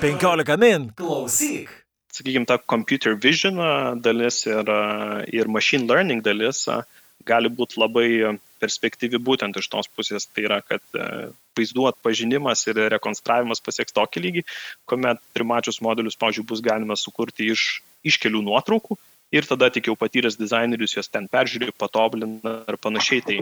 15 min, klausyk. Sakykime, ta computer vision dalis ir, ir machine learning dalis gali būti labai perspektyvi būtent iš tos pusės. Tai yra, kad vaizdų atpažinimas ir rekonstravimas pasieks tokį lygį, kuomet trimačius modelius, pavyzdžiui, bus galima sukurti iš, iš kelių nuotraukų ir tada tik jau patyręs dizainerius juos ten peržiūri, patobulina ir panašiai. Tai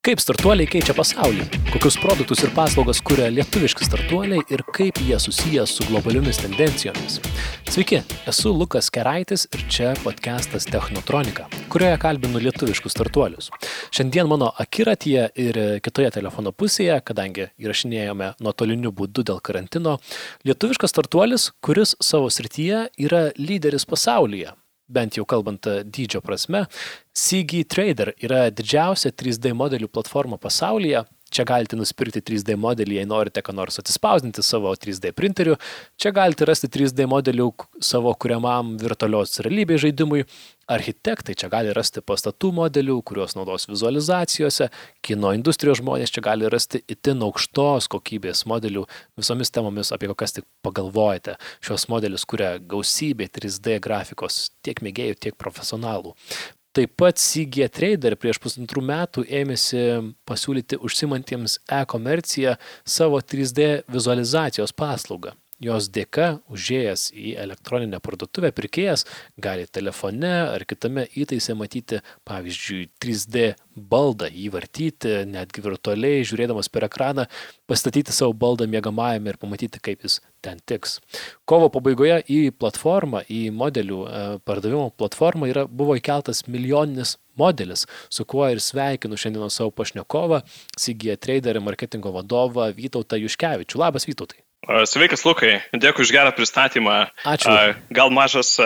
Kaip startuoliai keičia pasaulį? Kokius produktus ir paslaugas kuria lietuviški startuoliai ir kaip jie susiję su globaliomis tendencijomis? Sveiki, esu Lukas Keraitis ir čia podcastas Technotronika, kurioje kalbinu lietuviškus startuolius. Šiandien mano akiratyje ir kitoje telefono pusėje, kadangi įrašinėjome nuotoliniu būdu dėl karantino, lietuviškas startuolis, kuris savo srityje yra lyderis pasaulyje bent jau kalbant e, dydžio prasme, CG Trader yra didžiausia 3D modelių platforma pasaulyje. Čia galite nusipirkti 3D modelį, jei norite ką nors atsispausdinti savo 3D printeriu. Čia galite rasti 3D modelių savo kuriamam virtualios realybės žaidimui. Architektai čia gali rasti pastatų modelių, kuriuos naudos vizualizacijose. Kino industrijos žmonės čia gali rasti itin aukštos kokybės modelių visomis temomis, apie kokias tik pagalvojate. Šios modelius kuria gausybė 3D grafikos tiek mėgėjų, tiek profesionalų. Taip pat CG Trader prieš pusantrų metų ėmėsi pasiūlyti užsimantiems e-komerciją savo 3D vizualizacijos paslaugą. Jos dėka, užėjęs į elektroninę parduotuvę, pirkėjas gali telefone ar kitame įtaise matyti, pavyzdžiui, 3D baldą, jį vartyti, netgi virtualiai, žiūrėdamas per ekraną, pastatyti savo baldą mėgamajame ir pamatyti, kaip jis ten tiks. Kovo pabaigoje į platformą, į modelių e, pardavimo platformą yra, buvo įkeltas milijoninis modelis, su kuo ir sveikinu šiandieną savo pašnekovą, CG Trader marketingo vadovą Vytautą Juškevičių. Labas Vytautai. Sveikas, Lukai, dėkui už gerą pristatymą. Ačiū. Gal mažas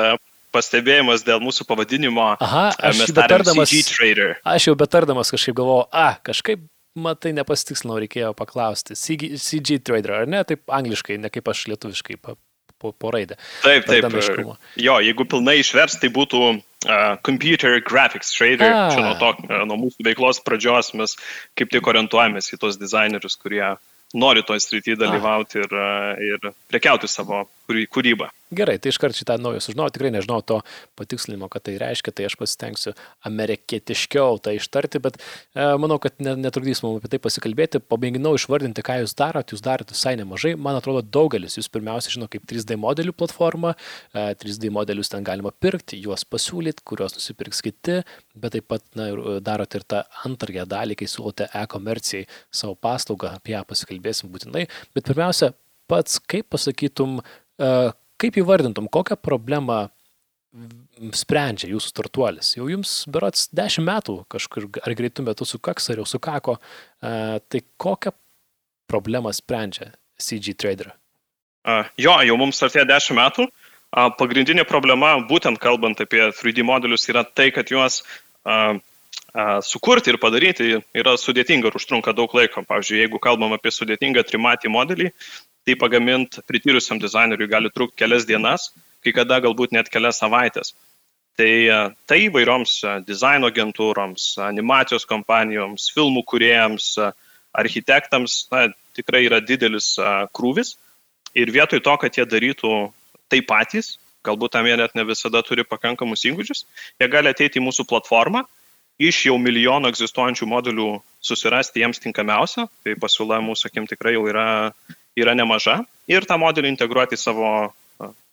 pastebėjimas dėl mūsų pavadinimo. Aha, aš jau betardamas, aš jau betardamas kažkaip galvojau, a, kažkaip, matai, nepasitikslinau, reikėjo paklausti. CG, CG Trader, ar ne, taip angliškai, ne kaip aš lietuviškai po, po, po raidę. Taip, taip. Jo, jeigu pilnai išvers, tai būtų uh, Computer Graphics Trader. A. Čia nuo, to, nuo mūsų veiklos pradžios mes kaip tik orientuojamės į tos dizainerius, kurie nori toj srityje dalyvauti ir, ir prekiauti savo kūrybą. Gerai, tai iškart šitą naują sužinojau, tikrai nežinau to patikslinimo, kad tai reiškia, tai aš pasitengsiu amerikietiškiau tai ištarti, bet e, manau, kad netrukdys mums apie tai pasikalbėti. Pabaiginau išvardinti, ką jūs darot, jūs darote visai nemažai. Man atrodo, daugelis jūs pirmiausia žino kaip 3D modelių platforma, e, 3D modelius ten galima pirkti, juos pasiūlyti, kuriuos nusipirks kiti, bet taip pat na, darote ir tą antrąją dalį, kai siūlote e-komercijai savo paslaugą, apie ją pasikalbėsim būtinai. Bet pirmiausia, pats kaip pasakytum, e, Kaip įvardintum, kokią problemą sprendžia jūsų startuolis? Jau jums berots 10 metų kažkur ar greitų metų sukaks ar jau sukako, uh, tai kokią problemą sprendžia CG Trader? Uh, jo, jau mums artėja 10 metų. Pagrindinė problema, būtent kalbant apie 3D modelius, yra tai, kad juos sukurti ir padaryti yra sudėtinga ir užtrunka daug laiko. Pavyzdžiui, jeigu kalbam apie sudėtingą trimatį modelį, tai pagamint prityrusiam dizaineriui gali trukti kelias dienas, kai kada galbūt net kelias savaitės. Tai tai įvairioms dizaino agentūroms, animacijos kompanijoms, filmų kuriejams, architektams na, tikrai yra didelis krūvis. Ir vietoj to, kad jie darytų tai patys, galbūt tam jie net ne visada turi pakankamus įgūdžius, jie gali ateiti į mūsų platformą, iš jau milijono egzistuojančių modelių susirasti jiems tinkamiausią, tai pasiūla mūsų akim tikrai jau yra yra nemaža ir tą modelį integruoti į savo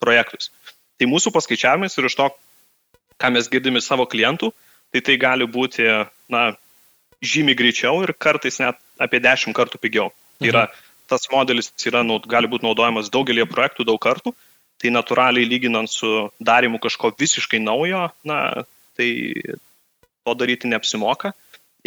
projektus. Tai mūsų paskaičiavimais ir iš to, ką mes girdime savo klientų, tai tai gali būti na, žymiai greičiau ir kartais net apie 10 kartų pigiau. Tai yra, tas modelis yra, gali būti naudojamas daugelį projektų daug kartų, tai natūraliai lyginant su darimu kažko visiškai naujo, na, tai to daryti neapsimoka.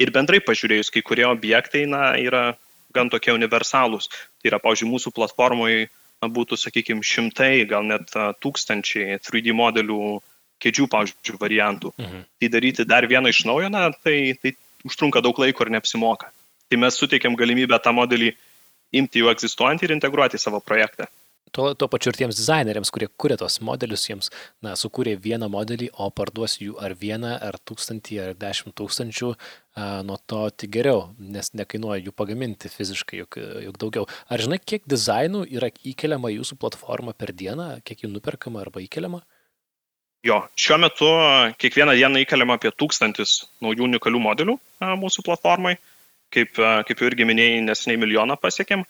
Ir bendrai pažiūrėjus, kai kurie objektai na, yra gan tokie universalūs. Tai yra, pavyzdžiui, mūsų platformoje būtų, sakykime, šimtai, gal net tūkstančiai 3D modelių kėdžių, pavyzdžiui, variantų. Mhm. Tai daryti dar vieną iš naujo, na, tai, tai užtrunka daug laiko ir neapsimoka. Tai mes suteikėm galimybę tą modelį imti jau egzistuojantį ir integruoti į savo projektą tuo, tuo pačiu ir tiems dizaineriams, kurie kūrė tos modelius, jiems, na, sukūrė vieną modelį, o parduos jų ar vieną, ar tūkstantį, ar dešimt tūkstančių, nuo to tik geriau, nes nekainuoja jų pagaminti fiziškai, juk, juk daugiau. Ar žinai, kiek dizainų yra įkeliama jūsų platformą per dieną, kiek jų nuperkama arba įkeliama? Jo, šiuo metu kiekvieną dieną įkeliama apie tūkstantis naujų unikalių modelių mūsų platformai. Kaip, kaip jau irgi minėjai, nesiniai milijoną pasiekėm.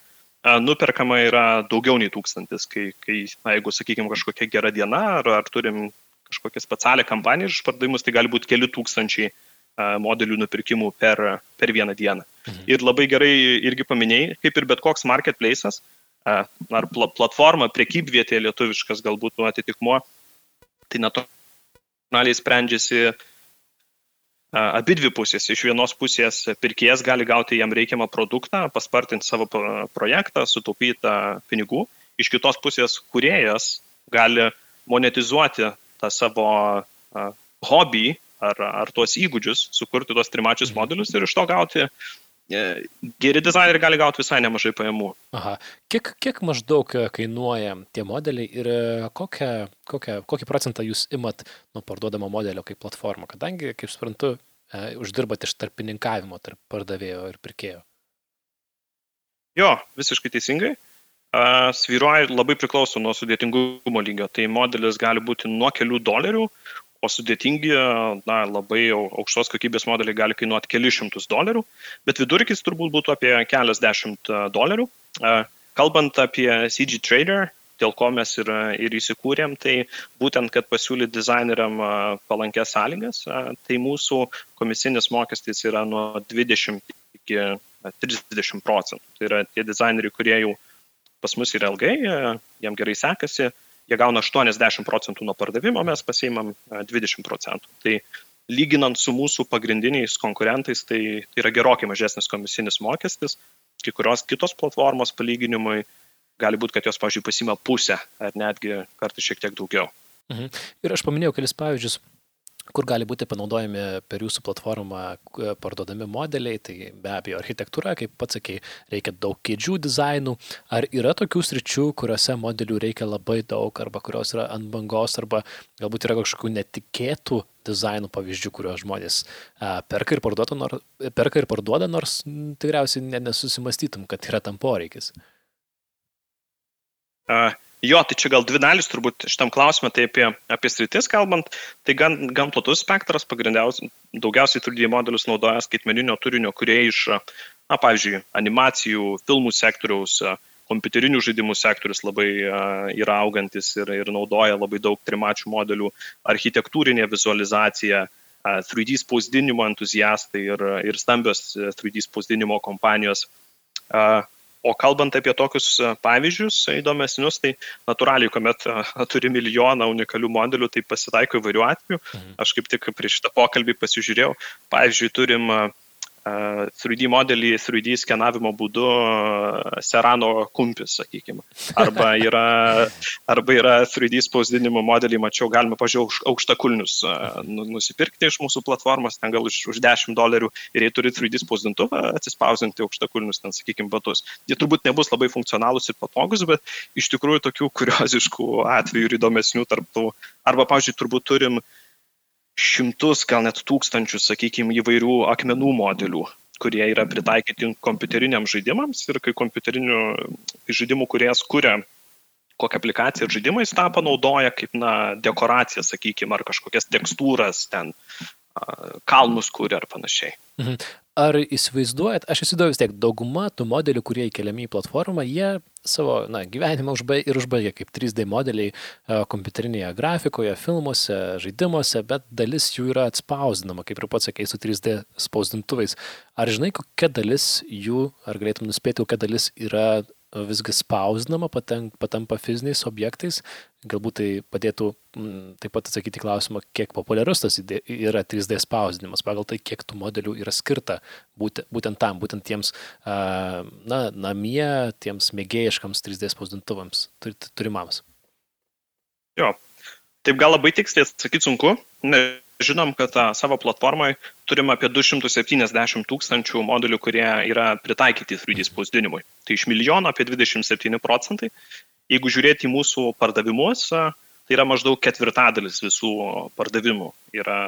Nuperkama yra daugiau nei tūkstantis, kai, kai na, jeigu, sakykime, kažkokia gera diena ar, ar turim kažkokią specialią kampaniją iš pardavimus, tai gali būti keli tūkstančiai modelių nupirkimų per, per vieną dieną. Mhm. Ir labai gerai irgi paminėjai, kaip ir bet koks marketplace'as, ar platforma, priekybvietė lietuviškas galbūt nu, atitikmuo, tai natūraliai sprendžiasi abi dvi pusės. Iš vienos pusės pirkėjas gali gauti jam reikiamą produktą, paspartinti savo projektą, sutaupytą pinigų. Iš kitos pusės kuriejas gali monetizuoti tą savo hobį ar, ar tuos įgūdžius, sukurti tuos trimačius mhm. modelius ir iš to gauti geri dizaineriai gali gauti visai nemažai pajamų. Aha. Kiek, kiek maždaug e, kainuoja tie modeliai ir e, kokią, kokią, kokį procentą jūs imat nuo parduodamo modelio kaip platformą, kadangi, kaip suprantu, uždirbat iš tarpininkavimo tarp pardavėjo ir pirkėjo? Jo, visiškai teisingai. Sviruoja labai priklauso nuo sudėtingumo lygio. Tai modelis gali būti nuo kelių dolerių, o sudėtingi, na, labai aukštos kokybės modeliai gali kainuoti kelius šimtus dolerių, bet vidurkis turbūt būtų apie keliasdešimt e, dolerių. E, kalbant apie CG Trader, dėl ko mes ir, ir įsikūrėm, tai būtent, kad pasiūlyti dizaineriam e, palankės sąlygas, tai mūsų komisinis mokestis yra nuo 20 iki 30 procentų. Tai yra tie dizaineriai, kurie jau pas mus yra ilgai, jiem gerai sekasi, jie gauna 80 procentų nuo pardavimo, mes pasiimam 20 e, procentų. Tai lyginant su mūsų pagrindiniais konkurentais, tai, tai yra gerokai mažesnis komisinis mokestis, kai kurios kitos platformos palyginimui gali būti, kad jos, pavyzdžiui, pasima pusę ar netgi kartais šiek tiek daugiau. Mhm. Ir aš paminėjau kelis pavyzdžius kur gali būti panaudojami per jūsų platformą parduodami modeliai, tai be abejo architektūra, kaip pats sakei, reikia daug kėdžių dizainų, ar yra tokių sričių, kuriuose modelių reikia labai daug, arba kurios yra ant bangos, arba galbūt yra kažkokių netikėtų dizainų pavyzdžių, kuriuos žmonės a, perka, ir parduoda, nor, perka ir parduoda, nors tikriausiai nesusimastytum, kad yra tam poreikis. Uh, Jo, tai čia gal dvi dalis turbūt šitam klausimui, tai apie, apie sritis kalbant, tai gan, gan platus spektras, daugiausiai 3D modelius naudoja skaitmeninio turinio, kurie iš, na, pavyzdžiui, animacijų, filmų sektoriaus, kompiuterinių žaidimų sektorius labai yra augantis ir, ir naudoja labai daug trimačių modelių, architektūrinė vizualizacija, 3D spausdinimo entuziastai ir, ir stambios 3D spausdinimo kompanijos O kalbant apie tokius e, pavyzdžius įdomesnius, tai natūraliai, kuomet e, turi milijoną unikalių modelių, tai pasitaiko įvairių atvejų. Mhm. Aš kaip tik prieš šitą pokalbį pasižiūrėjau. Pavyzdžiui, turim uh, 3D modelį 3D skenavimo būdu Serano kumpis, sakykime. Arba yra, arba yra 3D spausdinimo modelį, mačiau, galima, pažiūrėjau, aukštakulnius nu, nusipirkti iš mūsų platformos, ten gal už, už 10 dolerių ir jei turi 3D spausdintuvą, atsispausinti aukštakulnius, ten, sakykime, batus. Jie turbūt nebus labai funkcionalūs ir patogus, bet iš tikrųjų tokių kurioziškų atvejų ir įdomesnių tarptų. Arba, pavyzdžiui, turbūt turim uh, šimtus, gal net tūkstančius, sakykime, įvairių akmenų modelių, kurie yra pritaikyti kompiuteriniams žaidimams ir kai kompiuterinių žaidimų kuriejas kuria kokią aplikaciją ir žaidimą jis tą panaudoja kaip, na, dekoraciją, sakykime, ar kažkokias tekstūras ten, kalnus kūrė ar panašiai. Mhm. Ar įsivaizduojat, aš įsivaizduoju vis tiek, dauguma tų modelių, kurie įkeliami į platformą, jie savo na, gyvenimą užbaig, ir užbaigia kaip 3D modeliai kompiuterinėje grafikoje, filmuose, žaidimuose, bet dalis jų yra atspausdinama, kaip ir pats sakei, su 3D spausdintuvais. Ar žinai, kokia dalis jų, ar galėtum nuspėti, kokia dalis yra visgi spausdinama, patampa fiziniais objektais. Galbūt tai padėtų m, mm, taip pat atsakyti klausimą, kiek populiarus tas yra 3D spausdinimas, pagal tai, kiek tų modelių yra skirta būtent, būtent tam, būtent tiems na, namie, tiems mėgėjiškams 3D spausdintuvams turimams. Jo, taip gal labai tiksliai atsakyti sunku, ne, žinom, kad savo platformoje turim apie 270 tūkstančių modelių, kurie yra pritaikyti 3D spausdinimui. Tai iš milijono apie 27 procentai. Jeigu žiūrėti į mūsų pardavimus, tai yra maždaug ketvirtadalis visų pardavimų. Yra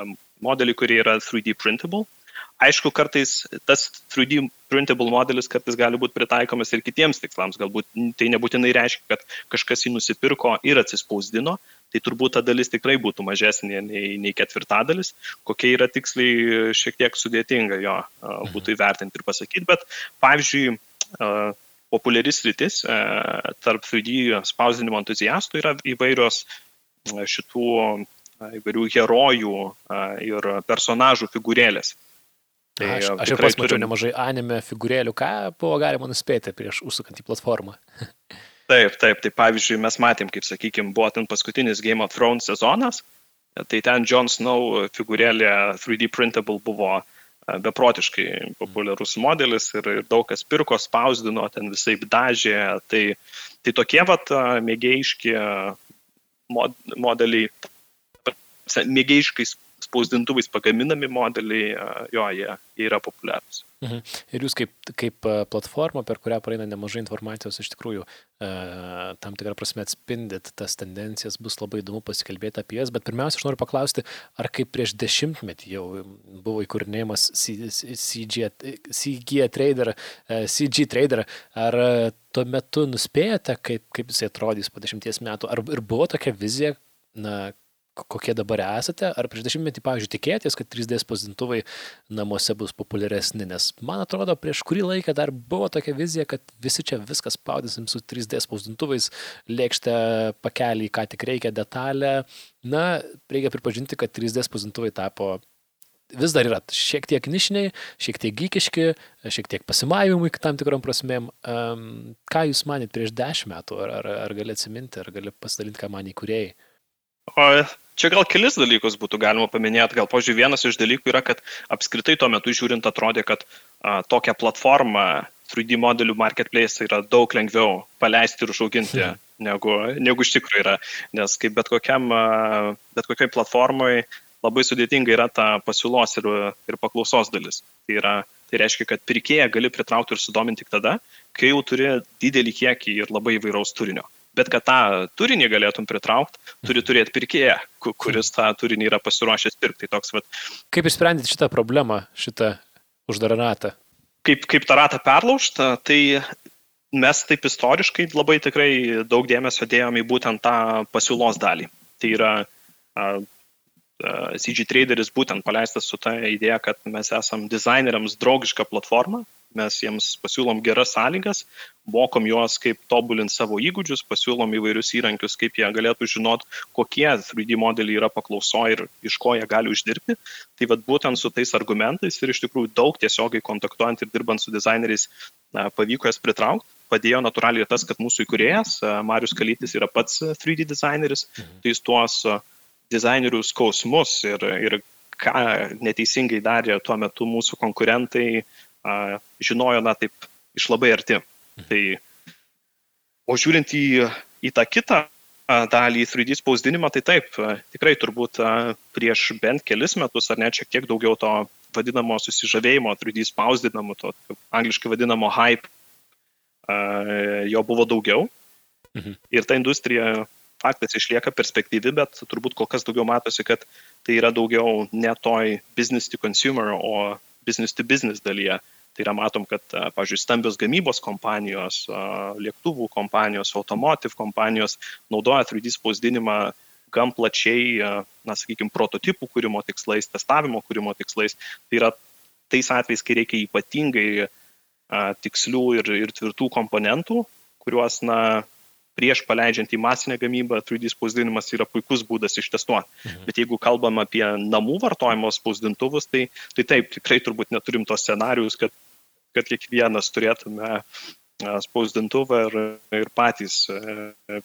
modeliai, kurie yra 3D printable, Aišku, kartais tas 3D printable modelis kartais gali būti pritaikomas ir kitiems tikslams. Galbūt tai nebūtinai reiškia, kad kažkas jį nusipirko ir atsispausdino, tai turbūt ta dalis tikrai būtų mažesnė nei, nei ketvirtadalis. Kokia yra tiksliai šiek tiek sudėtinga jo mhm. būtų įvertinti ir pasakyti, bet pavyzdžiui, populiaris rytis tarp 3D spausdinimo entuziastų yra įvairios šitų įvairių herojų ir personažų figūrėlės. Tai aš, aš ir pats mačiau turim... nemažai anime figūrėlių, ką buvo galima nuspėti prieš užsukant į platformą. taip, taip, tai pavyzdžiui, mes matėm, kaip sakykime, buvo ten paskutinis Game of Thrones sezonas, tai ten Jon Snow figūrėlė 3D printable buvo beprotiškai populiarus modelis ir, ir daug kas pirko, spausdino, ten visai dažė. Tai, tai tokie vat mėgėjiški mod, modeliai mėgėjiškais spausdintuvais pagaminami modeliai, jo, jie, jie yra populiarūs. Mhm. Ir jūs kaip, kaip platforma, per kurią praeina nemažai informacijos, iš tikrųjų tam tikrą prasme atspindit tas tendencijas, bus labai įdomu pasikalbėti apie jas, bet pirmiausia, aš noriu paklausti, ar kaip prieš dešimtmetį jau buvo įkūrinėjimas CG, CG Trader, CG Trader, ar tuo metu nuspėjote, kaip, kaip jisai atrodys po dešimties metų, ar ir buvo tokia vizija, na, kokie dabar esate, ar prieš dešimtmetį, pavyzdžiui, tikėtės, kad 3D spausdintuvai namuose bus populiaresni, nes man atrodo, prieš kurį laiką dar buvo tokia vizija, kad visi čia viskas spaudysim su 3D spausdintuvais, lėkštę pakelį, ką tik reikia detalę. Na, reikia pripažinti, kad 3D spausdintuvai tapo vis dar yra šiek tiek nišiniai, šiek tiek gykiški, šiek tiek pasimavimai tam tikrom prasmėm. Um, ką Jūs manėt prieš dešimt metų, ar, ar, ar gali atsiminti, ar gali pasidalinti, ką man įkūrėjai? O čia gal kelis dalykus būtų galima paminėti. Gal, pažiūrėjau, vienas iš dalykų yra, kad apskritai tuo metu žiūrint atrodė, kad a, tokią platformą 3D modelių marketplace yra daug lengviau paleisti ir užauginti, hmm. negu, negu iš tikrųjų yra. Nes kaip bet, kokiam, bet kokiai platformai labai sudėtinga yra ta pasiūlos ir, ir paklausos dalis. Tai, yra, tai reiškia, kad pirkėją gali pritraukti ir sudominti tik tada, kai jau turi didelį kiekį ir labai įvairaus turinio bet kad tą turinį galėtum pritraukti, turi turėti pirkėją, kuris tą turinį yra pasiruošęs pirkti. Tai toks, vat, kaip išsprendyti šitą problemą, šitą uždarą ratą? Kaip, kaip tą ratą perlaužtą, tai mes taip istoriškai labai tikrai daug dėmesio dėjome į būtent tą pasiūlos dalį. Tai yra CG Traderis būtent paleistas su ta idėja, kad mes esam dizaineriams draugiška platforma, mes jiems pasiūlom geras sąlygas, mokom juos, kaip tobulinti savo įgūdžius, pasiūlom įvairius įrankius, kaip jie galėtų žinot, kokie 3D modeliai yra paklauso ir iš ko jie gali uždirbti. Tai vad būtent su tais argumentais ir iš tikrųjų daug tiesiogiai kontaktuojant ir dirbant su dizaineriais pavyko jas pritraukti. Padėjo natūraliai tas, kad mūsų įkūrėjas, Marius Kalytis, yra pats 3D dizaineris, mhm. tai jis tuos dizainerių skausmus ir, ir ką neteisingai darė tuo metu mūsų konkurentai, žinojo, na, taip, iš labai arti. Tai, o žiūrint į, į tą kitą dalį 3D spausdinimą, tai taip, tikrai turbūt prieš bent kelis metus ar net šiek tiek daugiau to vadinamo susižavėjimo 3D spausdinamu, to angliškai vadinamo hype, jo buvo daugiau. Mhm. Ir ta industrija faktas išlieka perspektyvi, bet turbūt kol kas daugiau matosi, kad tai yra daugiau ne toj business to consumer, o business to business dalyje. Tai yra matom, kad, pavyzdžiui, stambios gamybos kompanijos, lėktuvų kompanijos, automotive kompanijos naudoja 3D spausdinimą gan plačiai, na, sakykime, prototipų kūrimo tikslais, testavimo kūrimo tikslais. Tai yra tais atvejais, kai reikia ypatingai tikslių ir, ir tvirtų komponentų, kuriuos, na, prieš paleidžiant į masinę gamybą 3D spausdinimas yra puikus būdas ištestuoti. Mhm. Bet jeigu kalbam apie namų vartojimo spausdintuvus, tai, tai taip, tikrai turbūt neturim tos scenarius, kad, kad kiekvienas turėtume spausdintuvą ir, ir patys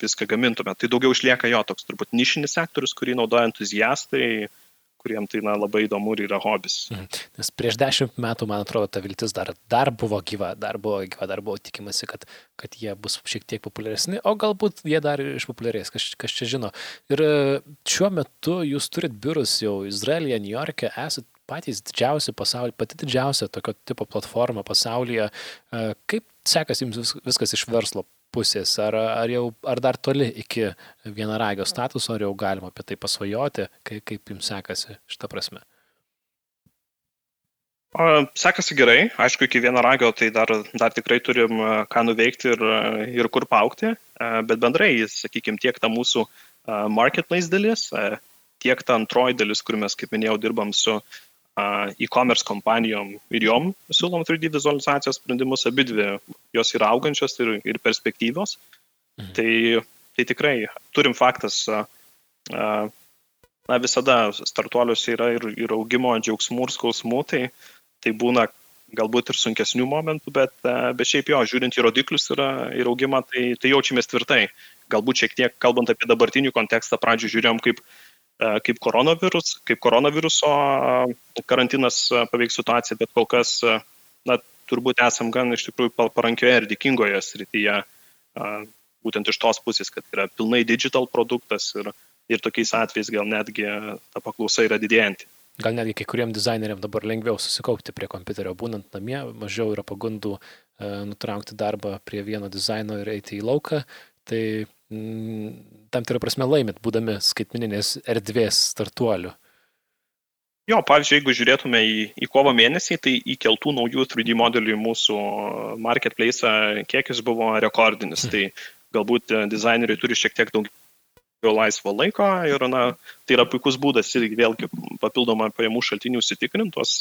viską gamintume. Tai daugiau išlieka jo toks turbūt nišinis sektorius, kurį naudoja entuziastai, kuriem tai na, labai įdomu ir yra hobis. Mhm. Nes prieš dešimt metų, man atrodo, ta viltis dar, dar buvo gyva, dar buvo gyva, dar buvo tikimasi, kad, kad jie bus šiek tiek populiaresni, o galbūt jie dar išpopuliarės, kas, kas čia žino. Ir e, šiuo metu jūs turit biurus jau Izraelyje, New York'e, esate patys didžiausi pasaulyje, pati didžiausia tokio tipo platforma pasaulyje. E, kaip sekasi jums viskas iš verslo pusės, ar, ar, jau, ar dar toli iki vienaragio statuso, ar jau galima apie tai pasvajoti, kaip, kaip jums sekasi šitą prasme? Sekasi gerai, aišku, iki vieno ragio tai dar, dar tikrai turim ką nuveikti ir, ir kur paukti, bet bendrai, sakykime, tiek ta mūsų marketplace dalis, tiek ta antroji dalis, kur mes, kaip minėjau, dirbam su e-commerce kompanijom ir jom siūlom 3D vizualizacijos sprendimus, abi dvi jos yra augančios ir, ir perspektyvios. Mhm. Tai, tai tikrai turim faktas, na visada startuoliuose yra ir, ir augimo džiaugsmų ir skausmų, tai tai būna galbūt ir sunkesnių momentų, bet, bet šiaip jo, žiūrint į rodiklius ir, ir augimą, tai, tai jaučiamės tvirtai. Galbūt šiek tiek, kalbant apie dabartinį kontekstą, pradžioje žiūrėjom, kaip, e, kaip, koronavirus, kaip koronaviruso e, karantinas paveiks situaciją, bet kol kas, na, turbūt esam gan iš tikrųjų parankioje ir dėkingoje srityje, būtent iš tos pusės, kad yra pilnai digital produktas ir, ir tokiais atvejais gal netgi ta paklausa yra didėjanti. Gal netgi kai kuriem dizaineriam dabar lengviau susikaupti prie kompiuterio, būnant namie, mažiau yra pagundų e, nutraukti darbą prie vieno dizaino ir eiti į lauką. Tai tam tikrą prasme laimit, būdami skaitmininės erdvės startuoliu. Jo, pavyzdžiui, jeigu žiūrėtume į, į kovo mėnesį, tai įkeltų naujų 3D modelių į mūsų marketplace kiekis buvo rekordinis. Hmm. Tai galbūt dizaineriai turi šiek tiek daugiau laisvo laiko ir na, tai yra puikus būdas irgi vėlgi papildomą pajamų šaltinių užsitikrintos,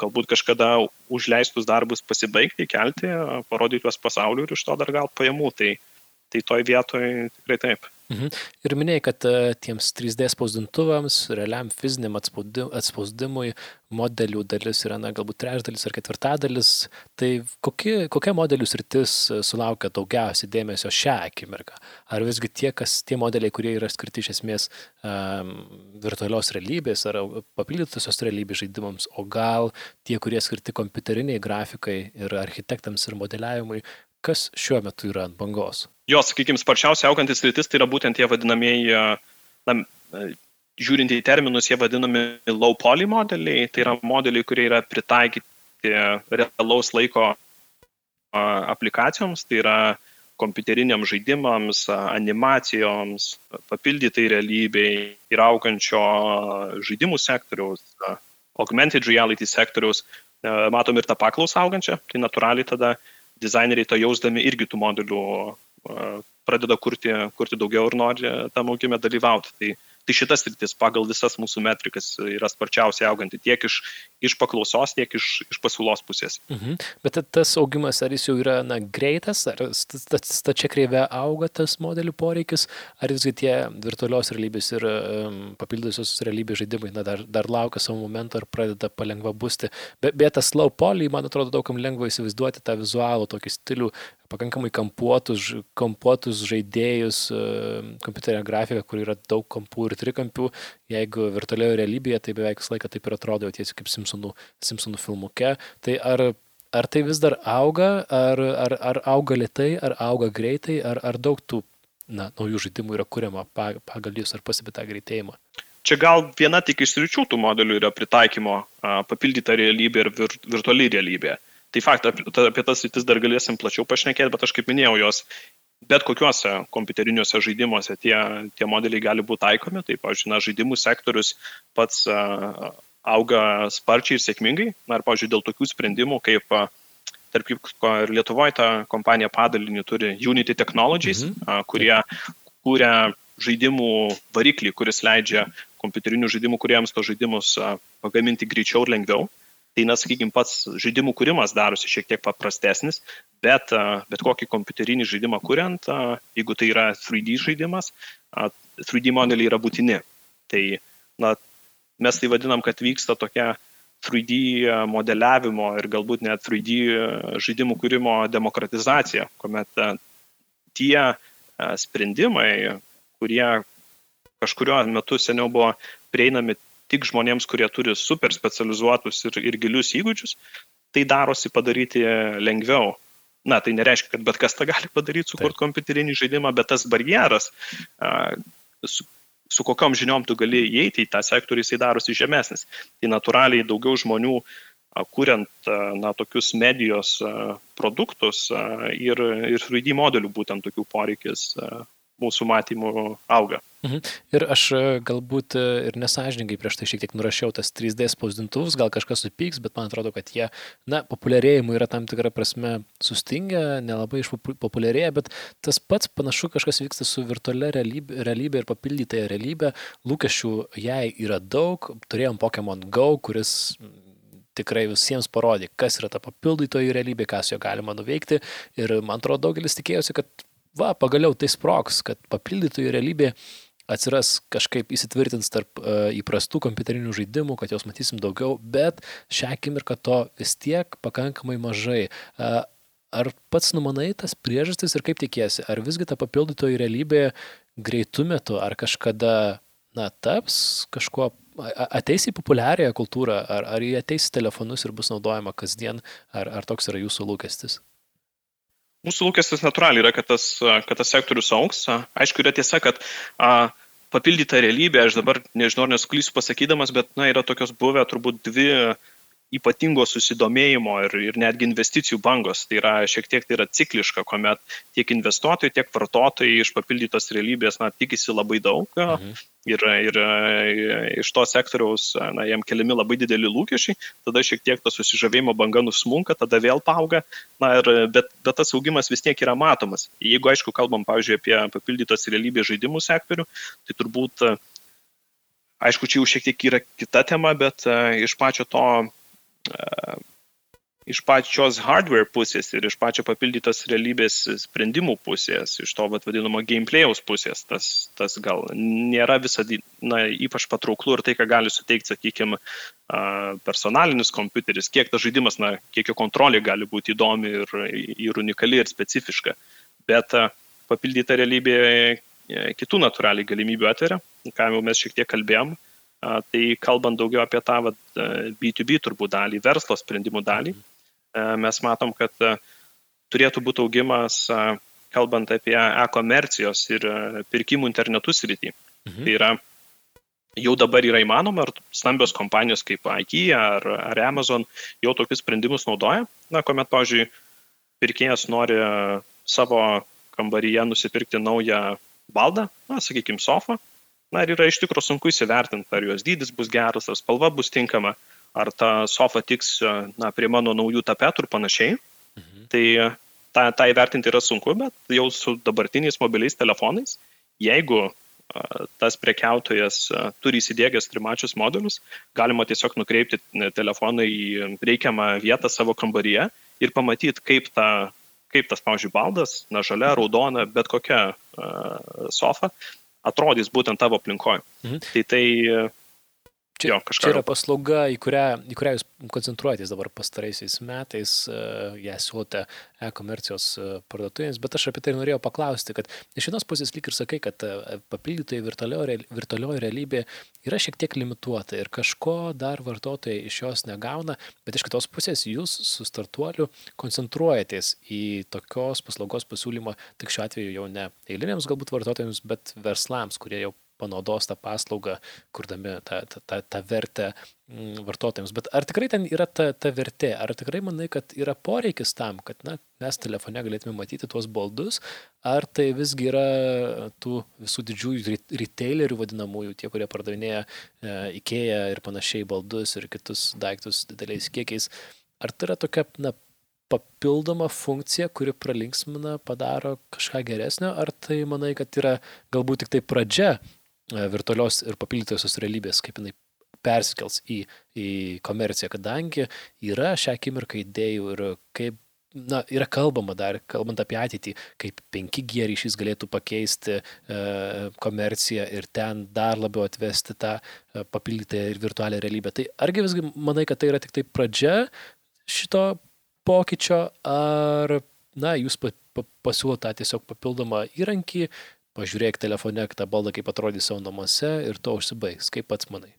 galbūt kažkada užleistus darbus pasibaigti, kelti, parodyti juos pasauliu ir iš to dar gauti pajamų. Tai, tai toj vietoj tikrai taip. Mhm. Ir minėjai, kad uh, tiems 3D spausdintuvams, realiam fiziniam atspausdimui modelių dalis yra, na, galbūt trečdalis ar ketvirtadalis. Tai kokie, kokia modelių sritis e, sulaukia daugiausiai dėmesio šią akimirką? Ar visgi tie, kas, tie modeliai, kurie yra skirti iš esmės um, virtualios realybės ar papildytosios realybės žaidimams, o gal tie, kurie skirti kompiuteriniai grafikai ir architektams ir modeliavimui, kas šiuo metu yra ant bangos? Jo, sakykime, sparčiausiai augantis rytis tai yra būtent tie vadinamieji, na, žiūrint į terminus, jie vadinami low poly modeliai, tai yra modeliai, kurie yra pritaikyti realaus laiko aplikacijoms, tai yra kompiuteriniams žaidimams, animacijoms, papildytai realybei ir augančio žaidimų sektoriaus, augmented reality sektoriaus, matom ir tą paklausą augančią, tai natūraliai tada dizaineriai to jausdami irgi tų modelių pradeda kurti, kurti daugiau ir nori tam augime dalyvauti. Tai Tai šitas rytis pagal visas mūsų metrikas yra sparčiausiai auganti tiek iš, iš paklausos, tiek iš, iš pasiūlos pusės. Mhm. Bet tas augimas, ar jis jau yra na, greitas, ar stačia kreivė auga tas modelių poreikis, ar visgi tie virtualios realybės ir um, papildysios realybės žaidimai na, dar, dar laukia savo momento ir pradeda palengva būsti. Bet, bet tas low poly, man atrodo, daugam lengva įsivaizduoti tą vizualų tokį stilių, pakankamai kampuotus, kampuotus žaidėjus, e, kompiuterio grafiką, kur yra daug kampų ir trikampių. Jeigu virtualioje realybėje, tai beveik visą laiką taip ir atrodo, jau tiesiog kaip Simpsonų, Simpsonų filmuke. Tai ar, ar tai vis dar auga, ar, ar, ar auga lietai, ar auga greitai, ar, ar daug tų na, naujų žaidimų yra kuriama pagal jūs, ar pasibė tą greitėjimą? Čia gal viena tik iš sričių tų modelių yra pritaikymo papildyta realybė ir vir, virtuali realybė. Tai fakt, apie, tas rytis dar galėsim plačiau pašnekėti, bet aš kaip minėjau, jos bet kokiuose kompiuteriniuose žaidimuose tie, tie modeliai gali būti taikomi. Tai, pavyzdžiui, na, žaidimų sektorius pats auga sparčiai ir sėkmingai. Na ir, pavyzdžiui, dėl tokių sprendimų, kaip, tarp kitko, ir Lietuvoje ta kompanija padalinį turi Unity Technologies, mhm. kurie kūrė žaidimų variklį, kuris leidžia kompiuterinių žaidimų kuriems tos žaidimus pagaminti greičiau ir lengviau. Uh, tai, na, sakykime, pats žaidimų kūrimas darosi šiek tiek paprastesnis, bet, bet kokį kompiuterinį žaidimą kuriant, jeigu tai yra 3D žaidimas, 3D modeliai yra būtini. Tai, na, mes tai vadinam, kad vyksta tokia 3D modeliavimo ir galbūt net 3D žaidimų kūrimo demokratizacija, kuomet tie sprendimai, kurie kažkurio metu seniau buvo prieinami tik žmonėms, kurie turi super specializuotus ir, ir gilius įgūdžius, tai darosi padaryti lengviau. Na, tai nereiškia, kad bet kas tą gali padaryti, sukurti kompiuterinį žaidimą, bet tas barjeras, su, su kokiam žiniom tu gali įeiti į tą sektorių, jisai darosi žemesnis. Tai natūraliai daugiau žmonių, kuriant na, tokius medijos produktus ir, ir 3D modelių būtent tokių poreikis mūsų matymų auga. Mhm. Ir aš e, galbūt e, ir nesažininkai prieš tai šiek tiek nurašiau tas 3D spausdintuvus, gal kažkas supyks, bet man atrodo, kad jie, na, populiarėjimu yra tam tikra prasme sustingę, nelabai išpopuliarėję, bet tas pats panašu kažkas vyksta su virtualia realybė, realybė ir papildytąją realybę. Lūkesčių jai yra daug, turėjom Pokemon Go, kuris tikrai visiems parodė, kas yra ta papildytoji realybė, ką su jo galima nuveikti. Ir man atrodo, daugelis tikėjosi, kad va, pagaliau tai sproks, kad papildytoji realybė atsiras kažkaip įsitvirtins tarp uh, įprastų kompiuterinių žaidimų, kad jos matysim daugiau, bet šią akimirką to vis tiek pakankamai mažai. Uh, ar pats numanai tas priežastis ir kaip tikėsi, ar visgi ta papildytoji realybė greitų metų, ar kažkada, na, taps kažkuo, ateis į populiariąją kultūrą, ar, ar jie ateis į telefonus ir bus naudojama kasdien, ar, ar toks yra jūsų lūkestis? Mūsų lūkestis natūraliai yra, kad tas, kad tas sektorius auks. Aišku, yra tiesa, kad a, papildyta realybė, aš dabar nežinau, nesuklysiu pasakydamas, bet na, yra tokios buvę turbūt dvi ypatingo susidomėjimo ir, ir netgi investicijų bangos. Tai yra šiek tiek tai yra cikliška, kuomet tiek investuotojai, tiek vartotojai iš papildytos realybės na, tikisi labai daug. Mhm. Ir, ir iš to sektoriaus na, jam keliami labai dideli lūkesčiai, tada šiek tiek tas susižavėjimo banga nusmunka, tada vėl auga, na, ir, bet, bet tas augimas vis tiek yra matomas. Jeigu, aišku, kalbam, pavyzdžiui, apie papildytos realybės žaidimų sektorių, tai turbūt, aišku, čia jau šiek tiek yra kita tema, bet iš pačio to iš pačios hardware pusės ir iš pačio papildytos realybės sprendimų pusės, iš to vat, vadinamo gameplayaus pusės, tas, tas gal nėra visada na, ypač patrauklu ir tai, ką gali suteikti, sakykime, personalinis kompiuteris, kiek tas žaidimas, na, kiek jo kontrolė gali būti įdomi ir, ir unikali ir specifiška. Bet papildyta realybė e, kitų natūraliai galimybių atveria, ką jau mes šiek tiek kalbėjom. Tai kalbant daugiau apie tą vat, B2B turbūt dalį, verslo sprendimų dalį, mes matom, kad turėtų būti augimas, kalbant apie e-komercijos ir pirkimų internetų srity. Mhm. Tai yra, jau dabar yra įmanoma, ar stambios kompanijos kaip IKEA ar, ar Amazon jau tokius sprendimus naudoja, na, kuomet, pavyzdžiui, pirkėjas nori savo kambaryje nusipirkti naują baldą, na, sakykime, sofą, Na ir yra iš tikrųjų sunku įsivertinti, ar jos dydis bus geras, ar spalva bus tinkama, ar ta sofa tiks na, prie mano naujų tapetų ir panašiai. Mhm. Tai tą, tą įvertinti yra sunku, bet jau su dabartiniais mobiliais telefonais, jeigu tas prekiautojas turi įsidėgęs trimačius modelius, galima tiesiog nukreipti telefoną į reikiamą vietą savo kambaryje ir pamatyti, kaip, ta, kaip tas, pavyzdžiui, baldas, na, žalia, raudona, bet kokia sofa atrodys būtent tavo aplinkoje. Mhm. Tai tai Čia, jo, čia yra paslauga, į kurią, į kurią jūs koncentruojatės dabar pastaraisiais metais, uh, ją siūlote e-komercijos uh, parduotuvėms, bet aš apie tai norėjau paklausti, kad iš vienos pusės lyg ir sakai, kad uh, papildytai virtualioji realybė yra šiek tiek limituota ir kažko dar vartotojai iš jos negauna, bet iš kitos pusės jūs su startuoliu koncentruojatės į tokios paslaugos pasiūlymą tik šiuo atveju jau ne eiliniams galbūt vartotojams, bet verslams, kurie jau panaudos tą paslaugą, kurdami tą, tą, tą, tą vertę mm, vartotojams. Bet ar tikrai ten yra ta, ta vertė? Ar tikrai manai, kad yra poreikis tam, kad na, mes telefone galėtume matyti tuos baldus, ar tai visgi yra tų visų didžiųjų retailerių vadinamųjų, tie, kurie pardavinėja e, IKEA ir panašiai baldus ir kitus daiktus dideliais kiekiais, ar tai yra tokia na, papildoma funkcija, kuri pralinksmina, padaro kažką geresnio, ar tai manai, kad yra galbūt tik tai pradžia virtualios ir papildytosios realybės, kaip jinai persikels į, į komerciją, kadangi yra šią akimirką idėjų ir kaip na, yra kalbama dar, kalbant apie ateitį, kaip 5G ryšys galėtų pakeisti e, komerciją ir ten dar labiau atvesti tą e, papildytą ir virtualią realybę. Tai argi visgi manai, kad tai yra tik tai pradžia šito pokyčio, ar, na, jūs pa, pa, pasiūlote tiesiog papildomą įrankį, pažiūrėk telefone tą baldą, kaip atrodys savo namuose ir to užsibaigs. Kaip pats manai?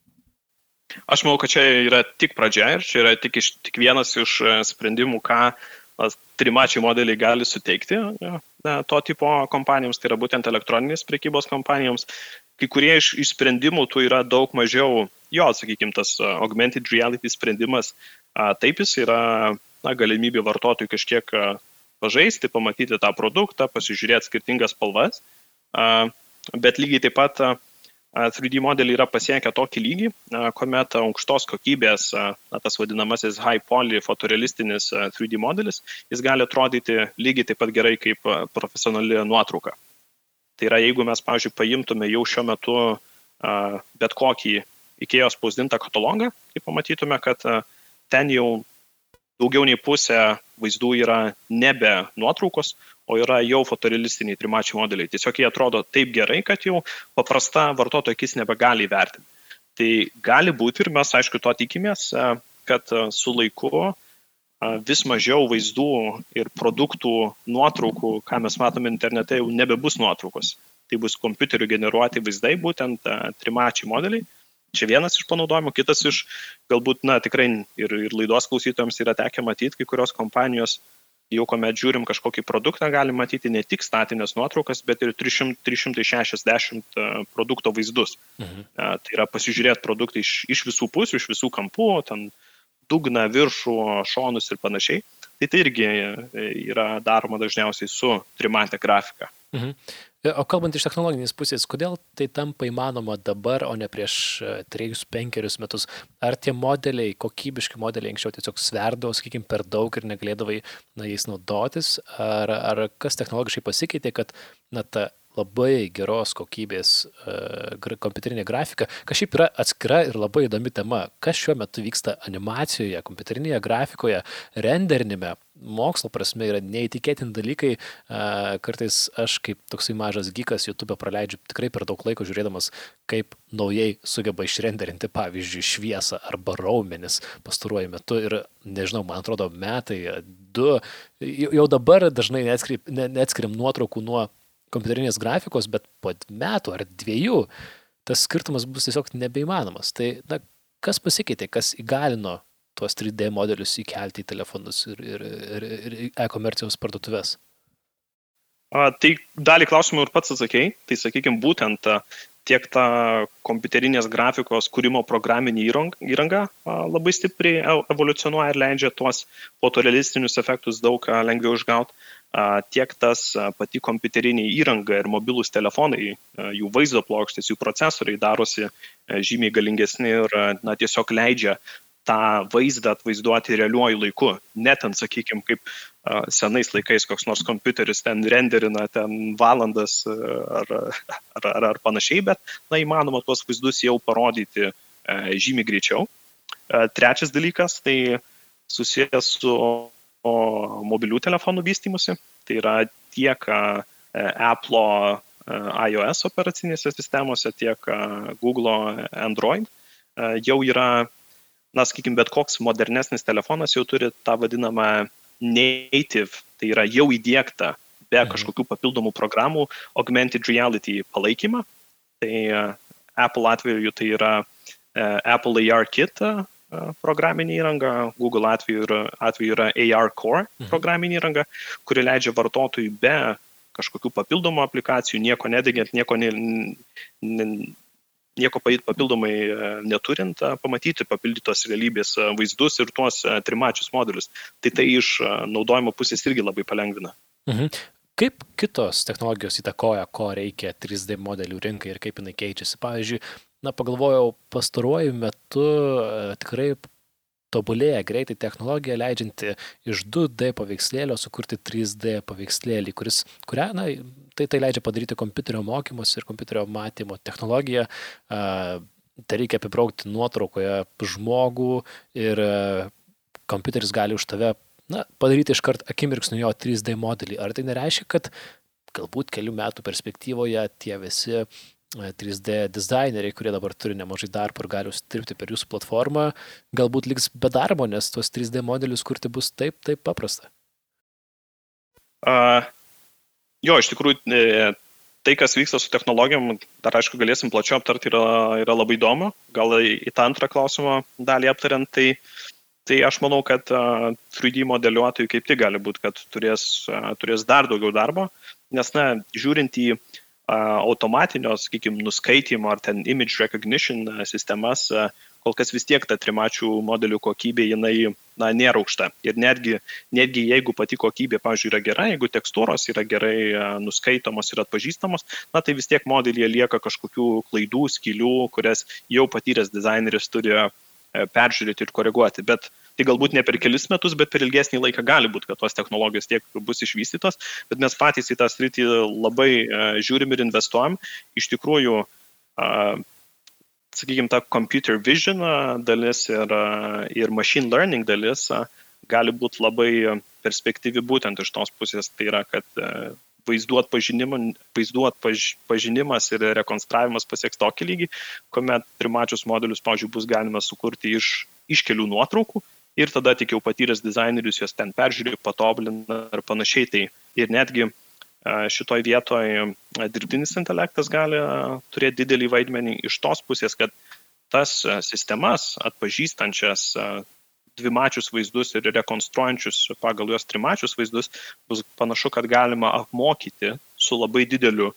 Aš manau, kad čia yra tik pradžia ir čia yra tik, iš, tik vienas iš e, sprendimų, ką trimačiai modeliai gali suteikti na, to tipo kompanijoms, tai yra būtent elektroninės prekybos kompanijoms. Kai kurie iš, iš sprendimų tų yra daug mažiau, jo, sakykime, tas e, augmented reality sprendimas, taip jis yra na, galimybė vartotojui kažkiek e, pažaisti, pamatyti tą produktą, pasižiūrėti skirtingas spalvas. Bet lygiai taip pat 3D modeliai yra pasiekę tokį lygį, kuomet aukštos kokybės, na, tas vadinamasis high poly fotorealistinis 3D modelis, jis gali atrodyti lygiai taip pat gerai kaip profesionali nuotrauka. Tai yra, jeigu mes, pavyzdžiui, paimtume jau šiuo metu bet kokį IKEA spausdintą katalogą, tai pamatytume, kad ten jau daugiau nei pusė vaizdų yra nebe nuotraukos, o yra jau fotorealistiniai trimačiai modeliai. Tiesiog jie atrodo taip gerai, kad jau paprasta vartotojo akis nebegali įvertinti. Tai gali būti ir mes, aišku, to tikimės, kad su laiku vis mažiau vaizdų ir produktų nuotraukų, ką mes matome internete, jau nebebus nuotraukos. Tai bus kompiuterių generuoti vaizdai, būtent trimačiai modeliai Čia vienas iš panaudojimų, kitas iš galbūt, na, tikrai ir, ir laidos klausytojams yra tekę matyti, kai kurios kompanijos jau kuomet žiūrim kažkokį produktą, gali matyti ne tik statinės nuotraukas, bet ir 300, 360 e, produkto vaizdus. Mhm. E, tai yra pasižiūrėti produktą iš, iš visų pusių, iš visų kampų, ten dugną, viršų, šonus ir panašiai. Tai tai irgi e, yra daroma dažniausiai su trimatė grafika. Mhm. O kalbant iš technologinės pusės, kodėl tai tampa įmanoma dabar, o ne prieš 3-5 e, metus? Ar tie modeliai, kokybiški modeliai anksčiau tiesiog sverdavo, sakykime, per daug ir negalėdavai na, jais naudotis? Ar, ar kas technologiškai pasikeitė, kad na, ta labai geros kokybės uh, kompiuterinė grafika, kas šiaip yra atskira ir labai įdomi tema. Kas šiuo metu vyksta animacijoje, kompiuterinėje grafikoje, renderinime, mokslo prasme yra neįtikėtini dalykai. Uh, kartais aš kaip toksai mažas gykas YouTube praleidžiu tikrai per daug laiko žiūrėdamas, kaip naujai sugeba išrenderinti, pavyzdžiui, šviesą arba raumenis pastaruoju metu ir nežinau, man atrodo, metai, du, jau dabar dažnai neatskiriam nuotraukų nuo kompiuterinės grafikos, bet po metų ar dviejų tas skirtumas bus tiesiog nebeįmanomas. Tai na, kas pasikeitė, kas įgalino tuos 3D modelius įkelti į telefonus ir, ir, ir, ir e-komercijos parduotuvės? A, tai dalį klausimų ir pats atsakėjai. Tai sakykime, būtent tiek ta kompiuterinės grafikos kūrimo programinė įranga labai stipriai evoliucionuoja ir leidžia tuos fotorealistinius efektus daug lengviau išgauti tiek tas pati kompiuterinė įranga ir mobilūs telefonai, jų vaizdo plokštės, jų procesoriai darosi žymiai galingesni ir na, tiesiog leidžia tą vaizdą atvaizduoti realiuoju laiku. Net ant, sakykime, kaip senais laikais koks nors kompiuteris ten renderina ten valandas ar, ar, ar, ar panašiai, bet na, įmanoma tuos vaizdus jau parodyti žymiai greičiau. Trečias dalykas tai susijęs su mobilių telefonų vystimusi. Tai yra tiek Apple iOS operacinėse sistemose, tiek Google Android jau yra, na, sakykime, bet koks modernesnis telefonas jau turi tą vadinamą native, tai yra jau įdėktą be mhm. kažkokių papildomų programų augmented reality palaikymą. Tai Apple atveju tai yra Apple AR Kit programinė įranga, Google atveju yra, atveju yra AR Core mhm. programinė įranga, kuri leidžia vartotojui be kažkokių papildomų aplikacijų, nieko nedegiant, nieko, ne, ne, nieko papildomai neturint, pamatyti papildytos realybės vaizdus ir tuos trimačius modelius. Tai tai iš naudojimo pusės irgi labai palengvina. Mhm. Kaip kitos technologijos įtakoja, ko reikia 3D modelių rinkai ir kaip jinai keičiasi? Pavyzdžiui, na, pagalvojau, pastaruoju metu e, tikrai tobulėja greitai technologija, leidžianti iš 2D paveikslėlio sukurti 3D paveikslėlį, kuris, kurią, na, tai, tai leidžia padaryti kompiuterio mokymus ir kompiuterio matymo technologiją. Tai reikia apibraukti nuotraukoje žmogų ir e, kompiuteris gali už tave na, padaryti iškart akimirksniu jo 3D modelį. Ar tai nereiškia, kad galbūt kelių metų perspektyvoje tie visi 3D dizaineriai, kurie dabar turi nemažai darbo ir gali užsidirbti per jūsų platformą, galbūt liks be darbo, nes tuos 3D modelius kurti bus taip, taip paprasta. Uh, jo, iš tikrųjų, e, tai, kas vyksta su technologijom, dar aišku, galėsim plačiau aptarti, yra, yra labai įdomu. Gal į tą antrą klausimą dalį aptariant, tai, tai aš manau, kad uh, 3D modeliuotojai kaip tik gali būti, kad turės, uh, turės dar daugiau darbo, nes, na, žiūrint į uh, automatinio, sakykime, nuskaitimo ar ten image recognition sistemas, kol kas vis tiek ta trimačių modelių kokybė, jinai, na, nėra aukšta. Ir netgi, netgi jeigu pati kokybė, pavyzdžiui, yra gera, jeigu tekstūros yra gerai nuskaitomos ir atpažįstamos, na, tai vis tiek modelyje lieka kažkokių klaidų, skylių, kurias jau patyręs dizaineris turi peržiūrėti ir koreguoti. Bet tai galbūt ne per kelis metus, bet per ilgesnį laiką gali būti, kad tos technologijos tiek bus išvystytos, bet mes patys į tą sritį labai žiūrim ir investuojam. Iš tikrųjų, sakykime, ta computer vision dalis ir, ir machine learning dalis gali būti labai perspektyvi būtent iš tos pusės. Tai yra, kad vaizdų atpažinimas ir rekonstravimas pasieks tokį lygį, kuomet trimačius modelius, pavyzdžiui, bus galima sukurti iš, iš kelių nuotraukų ir tada tik jau patyręs dizainerius juos ten peržiūrė, patobulina ir panašiai. Tai ir netgi šitoj vietoje dirbtinis intelektas gali turėti didelį vaidmenį iš tos pusės, kad tas sistemas atpažįstančias dvimačius vaizdus ir rekonstruojančius pagal juos trimačius vaizdus bus panašu, kad galima apmokyti su labai dideliu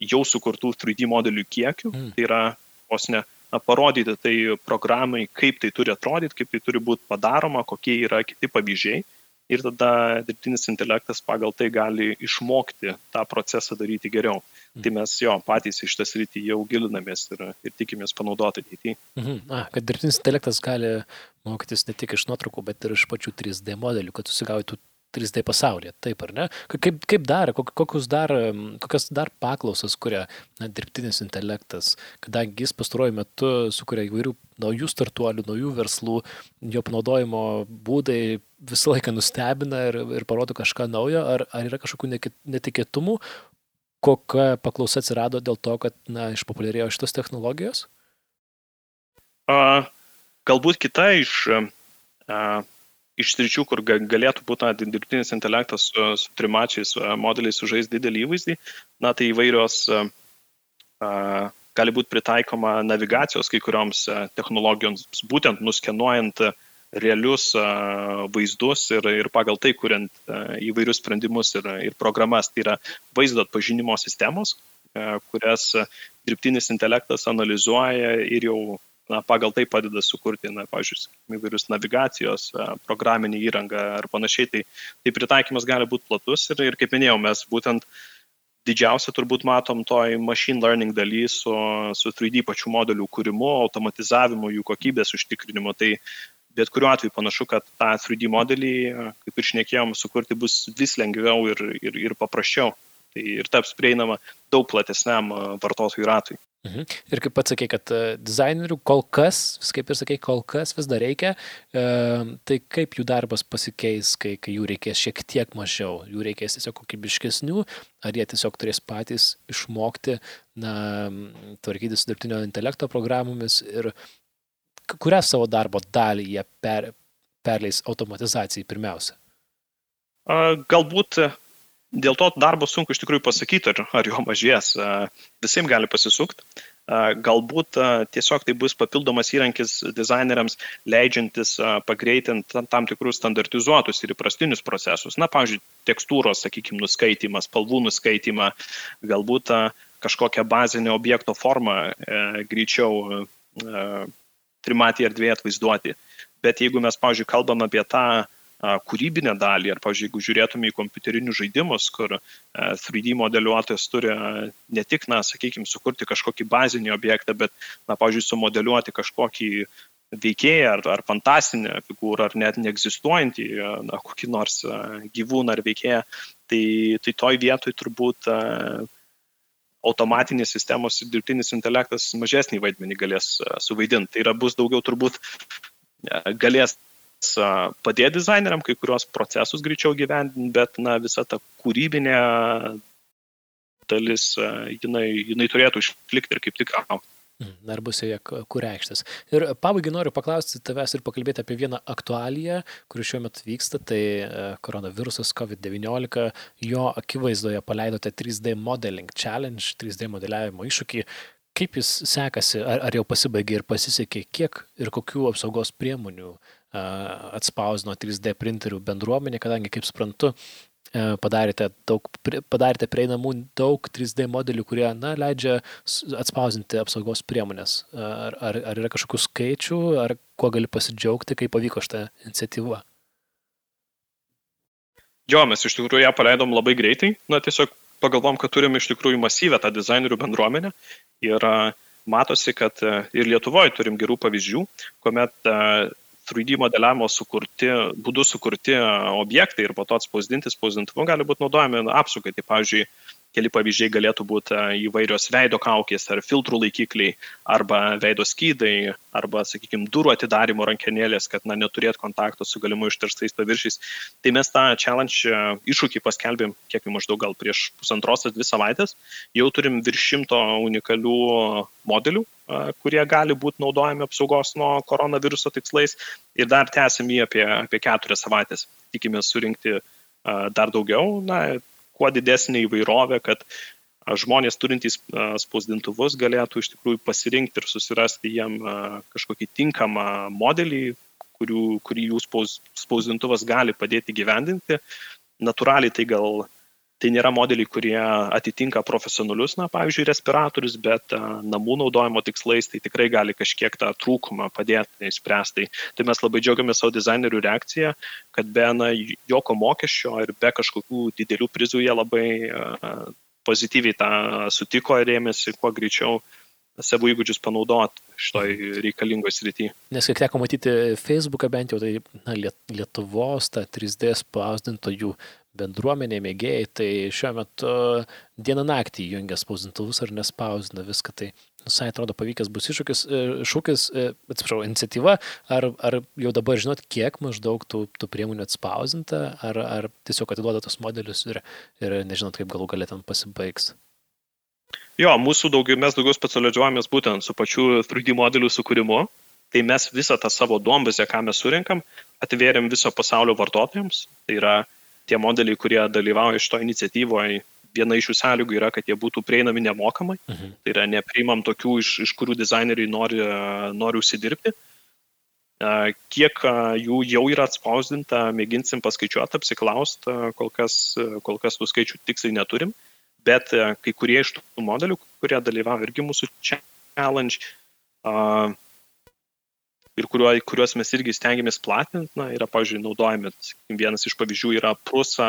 jau sukurtų 3D modelių kiekiu. Mm. Tai yra vos ne parodyti tai programai, kaip tai turi atrodyti, kaip tai turi būti padaroma, kokie yra kiti pavyzdžiai ir tada dirbtinis intelektas pagal tai gali išmokti tą procesą daryti geriau. Mhm. Tai mes jo patys iš tas rytį jau gilinamės ir, ir tikimės panaudoti ateityje. Mhm. A, kad dirbtinis intelektas gali mokytis ne tik iš nuotraukų, bet ir iš pačių 3D modelių, kad susigaudytų 3D pasaulyje, taip ar ne? Kaip, kaip dar, kokius dar, kokias dar paklausas kuria na, dirbtinis intelektas, kadangi jis pastaruoju metu sukuria įvairių naujų startuolių, naujų verslų, jo panaudojimo būdai visą laiką nustebina ir, ir parodo kažką naujo, ar, ar yra kažkokių netikėtumų, kokia paklausa atsirado dėl to, kad na, išpopuliarėjo šitos technologijos? A, galbūt kita iš a, iš sričių, kur galėtų būti na, dirbtinis intelektas su, su trimačiais modeliais sužais didelį įvaizdį, na tai įvairios a, gali būti pritaikoma navigacijos kai kurioms technologijoms, būtent nuskenuojant realius vaizdus ir, ir pagal tai kuriant įvairius sprendimus ir, ir programas. Tai yra vaizdo atpažinimo sistemos, kurias dirbtinis intelektas analizuoja ir jau na, pagal tai padeda sukurti, na, pavyzdžiui, įvairius navigacijos, programinį įrangą ar panašiai. Tai, tai pritaikymas gali būti platus ir, ir kaip minėjau, mes būtent didžiausia turbūt matom toj machine learning daly su, su 3D pačių modelių kūrimu, automatizavimu, jų kokybės užtikrinimu. Tai bet kuriuo atveju panašu, kad tą 3D modelį, kaip ir šnekėjom, sukurti bus vis lengviau ir, ir, ir paprasčiau. Tai ir taps prieinama daug platesniam vartotojų ratui. Mhm. Ir kaip pats sakė, kad e, dizainerių kol kas, kaip ir sakė, kol kas vis dar reikia, e, tai kaip jų darbas pasikeis, kai, kai jų reikės šiek tiek mažiau, jų reikės tiesiog kokybiškesnių, ar jie tiesiog turės patys išmokti, na, tvarkyti su dirbtinio intelekto programomis ir kurią savo darbo dalį jie per, perleis automatizacijai pirmiausia. Galbūt Dėl to darbo sunku iš tikrųjų pasakyti, ar, ar jo mažės. Visiems gali pasisukti. Galbūt tiesiog tai bus papildomas įrankis dizaineriams, leidžiantis pagreitinti tam tikrus standartizuotus ir įprastinius procesus. Na, pavyzdžiui, tekstūros, sakykime, nuskaitimas, spalvų nuskaitimą, galbūt kažkokią bazinę objekto formą e, greičiau e, trimatį erdvėje atvaizduoti. Bet jeigu mes, pavyzdžiui, kalbam apie tą kūrybinę dalį, ar, pavyzdžiui, jeigu žiūrėtume į kompiuterinius žaidimus, kur 3D modeliuotojas turi ne tik, na, sakykime, sukurti kažkokį bazinį objektą, bet, na, pavyzdžiui, sumodeliuoti kažkokį veikėją ar, ar fantastinę figūrą, ar net neegzistuojantį, na, kokį nors gyvūną ar veikėją, tai, tai toj vietoj turbūt automatinės sistemos ir dirbtinis intelektas mažesnį vaidmenį galės suvaidinti. Tai yra bus daugiau turbūt galės padėti dizaineriam kai kurios procesus greičiau gyvendinti, bet na, visa ta kūrybinė dalis, jinai, jinai turėtų išlikti ir kaip tik aukti. Mhm, dar bus joje kur reikštis. Ir pabaigai noriu paklausti tavęs ir pakalbėti apie vieną aktualiją, kuri šiuo metu vyksta, tai koronavirusas COVID-19, jo akivaizdoje paleidote 3D Modeling Challenge, 3D modeliavimo iššūkį. Kaip jis sekasi, ar, ar jau pasibaigė ir pasisekė, kiek ir kokių apsaugos priemonių uh, atspausdino 3D printerių bendruomenė, kadangi, kaip suprantu, padarėte, daug, padarėte prieinamų daug 3D modelių, kurie na, leidžia atspausinti apsaugos priemonės. Ar, ar, ar yra kažkokių skaičių, ar kuo gali pasidžiaugti, kaip pavyko šitą iniciatyvą? Jo, mes iš tikrųjų ją paleidom labai greitai. Na, tiesiog pagalvom, kad turim iš tikrųjų masyvę tą dizainerių bendruomenę. Ir matosi, kad ir Lietuvoje turim gerų pavyzdžių, kuomet 3D modeliavimo sukurti, būdu sukurti objektai ir po to atspausdinti spausdintuvu gali būti naudojami apsaugai. Tai pavyzdžiui, Keli pavyzdžiai galėtų būti e, įvairios veido kaukės ar filtrų laikikliai, arba veido skydai, arba, sakykime, durų atidarimo rankenėlės, kad na, neturėt kontakto su galimu ištarstais paviršiais. Tai mes tą challenge e, iššūkį paskelbėm kiek maždaug gal prieš pusantros ar dvi savaitės. Jau turim virš šimto unikalių modelių, e, kurie gali būti naudojami apsaugos nuo koronaviruso tikslais ir dar tęsim jį apie, apie keturias savaitės. Tikimės surinkti dar daugiau. Na, kuo didesnė įvairovė, kad žmonės turintys spausdintuvus galėtų iš tikrųjų pasirinkti ir susirasti jiem kažkokį tinkamą modelį, kurių, kurį jų spaus, spausdintuvas gali padėti gyvendinti. Natūraliai tai gal tai nėra modeliai, kurie atitinka profesionalius, na, pavyzdžiui, respiratorius, bet a, namų naudojimo tikslais tai tikrai gali kažkiek tą trūkumą padėti įspręsti. Tai mes labai džiaugiamės savo dizainerių reakciją, kad be na, jokio mokesčio ir be kažkokių didelių prizų jie labai a, pozityviai tą sutiko ir ėmėsi kuo greičiau savo įgūdžius panaudoti šitoj reikalingoj srityje. Nes kiek teko matyti Facebooką bent jau, tai na, Lietuvos ta 3D spausdintojų bendruomenė, mėgėjai, tai šiuo metu dieną naktį jungia spausdintuvus ar nespausdina viską. Tai visai atrodo pavykęs bus iššūkis, e, šūkis, e, atsiprašau, iniciatyva, ar, ar jau dabar žinot, kiek maždaug tų, tų priemonių atspausdinta, ar, ar tiesiog atiduoda tos modelius ir, ir nežinot, kaip galų galėtum pasibaigs. Jo, mūsų daugiau, mes daugiau specializuojamės būtent su pačiu 3D modelių sukūrimu. Tai mes visą tą savo duombazę, ką mes surinkam, atvėrėm viso pasaulio vartotojams. Tai yra tie modeliai, kurie dalyvauja šito iniciatyvoje, viena iš jų sąlygų yra, kad jie būtų prieinami nemokamai. Mhm. Tai yra nepriimam tokių, iš, iš kurių dizaineriai nori, nori užsidirbti. Kiek jų jau yra atspausdinta, mėginsim paskaičiuoti, apsiklausti, kol kas, kol kas tų skaičių tiksliai neturim, bet kai kurie iš tų modelių, kurie dalyvauja irgi mūsų challenge, ir kuriuo, kuriuos mes irgi stengiamės platinti, na, yra, pavyzdžiui, naudojami, sakykim, vienas iš pavyzdžių yra prusa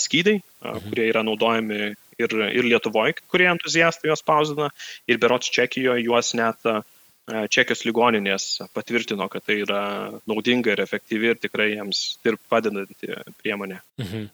skydai, mhm. kurie yra naudojami ir, ir Lietuvoje, kurie entuziastai juos spausdina, ir berots Čekijoje juos net Čekijos ligoninės patvirtino, kad tai yra naudinga ir efektyvi ir tikrai jiems ir padedanti priemonė. Mhm.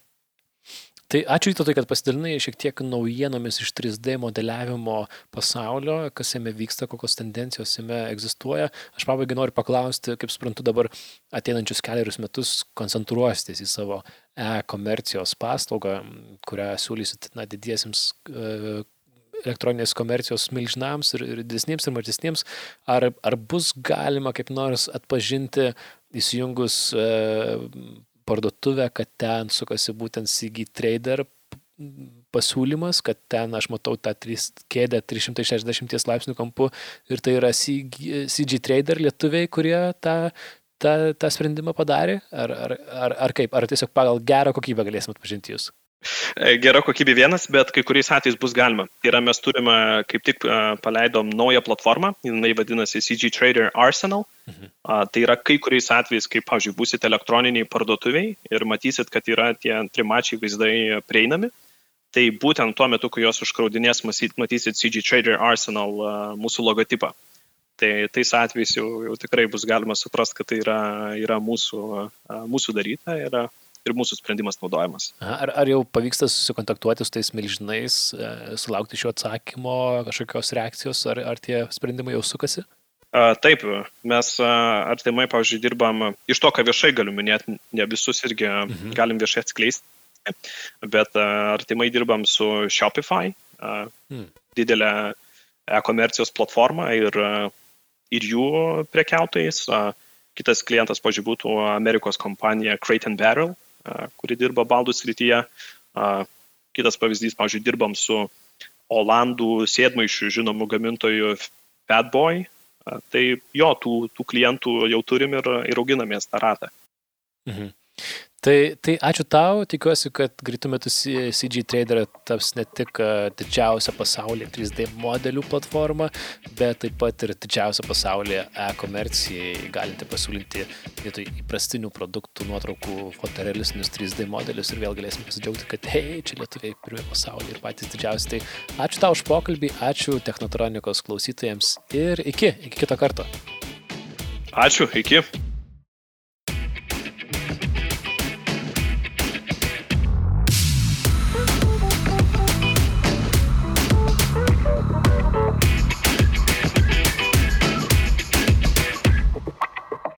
Tai ačiū Vytautai, kad pasidalinai šiek tiek naujienomis iš 3D modeliavimo pasaulio, kas jame vyksta, kokios tendencijos jame egzistuoja. Aš pabaigai noriu paklausti, kaip suprantu, dabar ateinančius keliarius metus koncentruositės į savo e-komercijos paslaugą, kurią siūlysit na, didiesiems e, elektroninės komercijos milžinams ir, ir didesniems ir mažesniems, ar, ar bus galima kaip nors atpažinti įsijungus e, parduotuvę, kad ten sukasi būtent CG Trader pasiūlymas, kad ten aš matau tą kėdę 360 laipsnių kampu ir tai yra CG, CG Trader lietuviai, kurie tą, tą, tą sprendimą padarė, ar, ar, ar, ar kaip, ar tiesiog pagal gerą kokybę galėsim atpažinti jūs? E, gera kokybė vienas, bet kai kuriais atvejais bus galima. Tai yra, mes turime, kaip tik paleidom naują platformą, jinai vadinasi CG Trader Arsenal. Mhm. Tai yra kai kuriais atvejais, kaip, pavyzdžiui, busit elektroniniai parduotuviai ir matysit, kad yra tie trimačiai vaizdai prieinami. Tai būtent tuo metu, kai juos užkraudinės, matysit CG Trader Arsenal mūsų logotipą. Tai tais atvejais jau, jau tikrai bus galima suprasti, kad tai yra, yra mūsų, mūsų daryta. Yra, ir mūsų sprendimas naudojamas. Ar, ar jau pavyksta susikontaktuoti su tais milžinais, e, sulaukti šio atsakymo, kažkokios reakcijos, ar, ar tie sprendimai jau sukasi? Taip, mes artimai, pavyzdžiui, dirbam, iš to, ką viešai galiu minėti, ne visus irgi mhm. galim viešai atskleisti, bet artimai dirbam su Shopify, mhm. didelė e-komercijos platforma ir, ir jų prekiautojais. Kitas klientas, pažiūrėjau, būtų Amerikos kompanija Crate and Barrel, kuri dirba baldų srityje. Kitas pavyzdys, pavyzdžiui, dirbam su Olandų sėdmaišių žinomų gamintojų Fatboy. Tai jo, tų, tų klientų jau turim ir, ir auginamės tą ratą. Mhm. Tai, tai ačiū tau, tikiuosi, kad greitų metų CG Trader taps ne tik didžiausia pasaulyje 3D modelių platforma, bet taip pat ir didžiausia pasaulyje e-komercijai galinti pasiūlyti vietoj įprastinių produktų, nuotraukų, fotorealistinius 3D modelius ir vėl galėsim pasidžiaugti, kad hei, čia lietuviai pirmie pasaulyje ir patys didžiausi. Tai ačiū tau už pokalbį, ačiū technotronikos klausytojams ir iki, iki kito karto. Ačiū, iki.